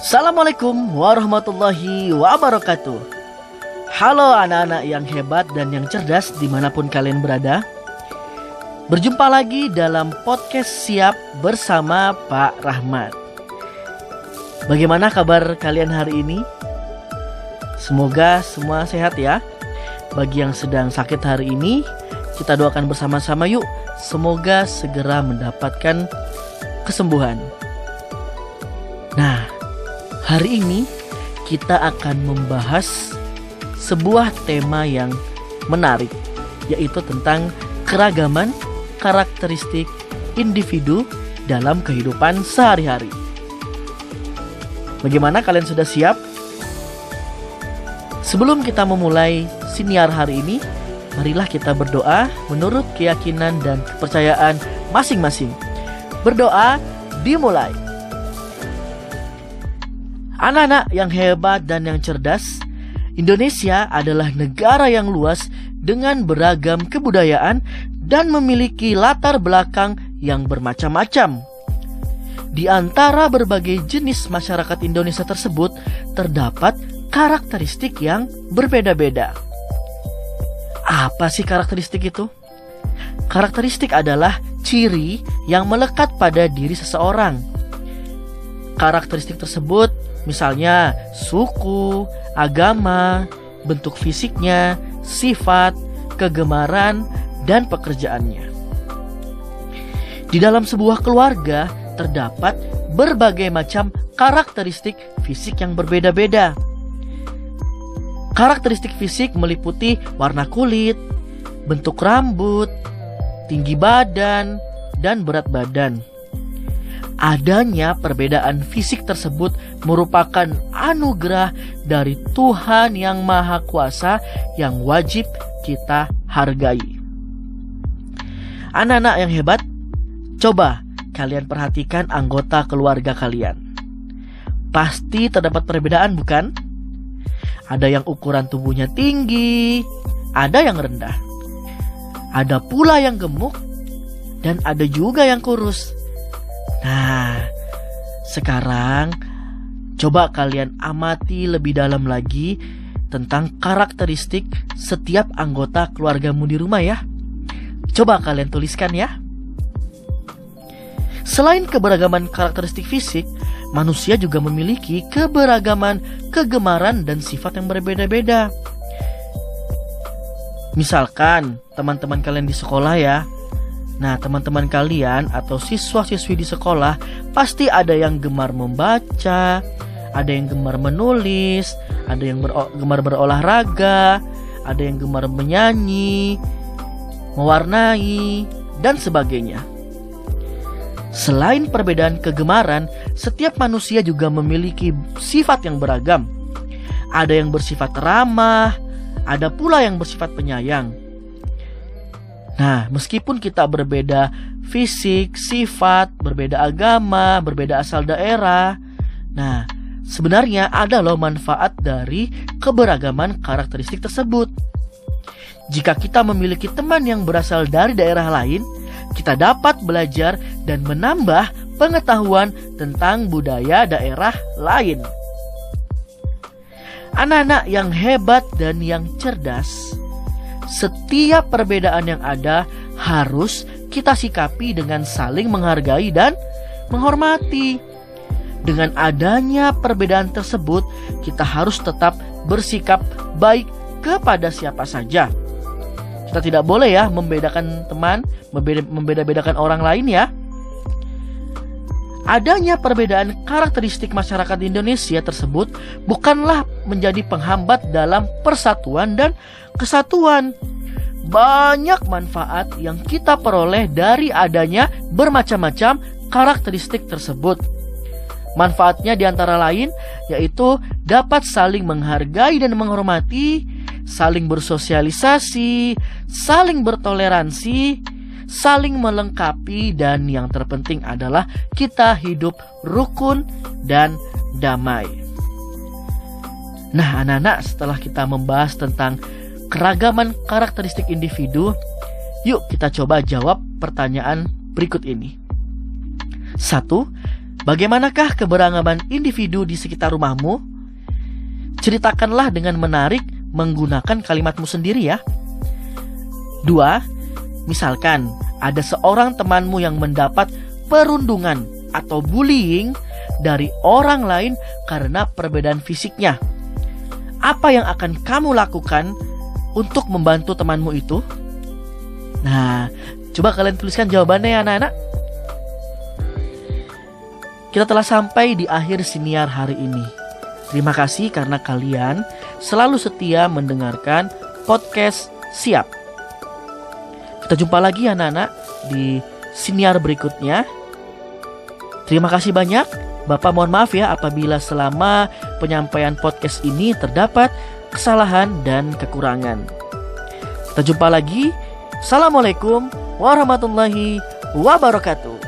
Assalamualaikum warahmatullahi wabarakatuh. Halo anak-anak yang hebat dan yang cerdas di mana pun kalian berada. Berjumpa lagi dalam podcast Siap bersama Pak Rahmat. Bagaimana kabar kalian hari ini? Semoga semua sehat ya. Bagi yang sedang sakit hari ini Kita doakan bersama-sama yuk. Semoga segera mendapatkan kesembuhan. Nah, Hari ini kita akan membahas sebuah tema yang menarik yaitu tentang keragaman karakteristik individu dalam kehidupan sehari-hari. Bagaimana kalian sudah siap? Sebelum kita memulai siniar hari ini, marilah kita berdoa menurut keyakinan dan kepercayaan masing-masing. Berdoa dimulai. Anak-anak yang hebat dan yang cerdas, Indonesia adalah negara yang luas dengan beragam kebudayaan dan memiliki latar belakang yang bermacam-macam. Di antara berbagai jenis masyarakat Indonesia tersebut terdapat karakteristik yang berbeda-beda. Apa sih karakteristik itu? Karakteristik adalah ciri yang melekat pada diri seseorang. Karakteristik tersebut Misalnya suku, agama, bentuk fisiknya, sifat, kegemaran, dan pekerjaannya. Di dalam sebuah keluarga terdapat berbagai macam karakteristik fisik yang berbeda-beda. Karakteristik fisik meliputi warna kulit, bentuk rambut, tinggi badan, dan berat badan. Adanya perbedaan fisik tersebut merupakan anugerah dari Tuhan yang Maha Kuasa yang wajib kita hargai. Anak-anak yang hebat, coba kalian perhatikan anggota keluarga kalian. Pasti terdapat perbedaan, bukan? Ada yang ukuran tubuhnya tinggi, ada yang rendah. Ada pula yang gemuk, dan ada juga yang kurus. Nah, sekarang coba kalian amati lebih dalam lagi tentang karakteristik setiap anggota keluargamu di rumah ya. Coba kalian tuliskan ya. Selain keberagaman karakteristik fisik, manusia juga memiliki keberagaman kegemaran dan sifat yang berbeda-beda. Misalkan teman-teman kalian di sekolah ya, Nah, teman-teman kalian atau siswa-siswi di sekolah pasti ada yang gemar membaca, ada yang gemar menulis, ada yang ber gemar berolahraga, ada yang gemar menyanyi, mewarnai, dan sebagainya. Selain perbedaan kegemaran, setiap manusia juga memiliki sifat yang beragam. Ada yang bersifat ramah, ada pula yang bersifat penyayang. Nah, meskipun kita berbeda fisik, sifat, berbeda agama, berbeda asal daerah, nah, sebenarnya ada loh manfaat dari keberagaman karakteristik tersebut. Jika kita memiliki teman yang berasal dari daerah lain, kita dapat belajar dan menambah pengetahuan tentang budaya daerah lain. Anak-anak yang hebat dan yang cerdas setiap perbedaan yang ada harus kita sikapi dengan saling menghargai dan menghormati. Dengan adanya perbedaan tersebut, kita harus tetap bersikap baik kepada siapa saja. Kita tidak boleh ya membedakan teman, membeda-bedakan orang lain ya. Adanya perbedaan karakteristik masyarakat Indonesia tersebut bukanlah menjadi penghambat dalam persatuan dan kesatuan. Banyak manfaat yang kita peroleh dari adanya bermacam-macam karakteristik tersebut. Manfaatnya di antara lain yaitu dapat saling menghargai dan menghormati, saling bersosialisasi, saling bertoleransi, saling melengkapi dan yang terpenting adalah kita hidup rukun dan damai. Nah, anak-anak, setelah kita membahas tentang keragaman karakteristik individu, yuk kita coba jawab pertanyaan berikut ini. Satu, Bagaimanakah keberagaman individu di sekitar rumahmu? Ceritakanlah dengan menarik menggunakan kalimatmu sendiri ya. Dua, misalkan ada seorang temanmu yang mendapat perundungan atau bullying dari orang lain karena perbedaan fisiknya. Apa yang akan kamu lakukan untuk membantu temanmu itu? Nah, coba kalian tuliskan jawabannya ya anak-anak. Kita telah sampai di akhir siniar hari ini. Terima kasih karena kalian selalu setia mendengarkan podcast Siap. Kita jumpa lagi anak-anak di siniar berikutnya. Terima kasih banyak. Bapak mohon maaf ya apabila selama penyampaian podcast ini terdapat kesalahan dan kekurangan. Kita jumpa lagi. Assalamualaikum warahmatullahi wabarakatuh.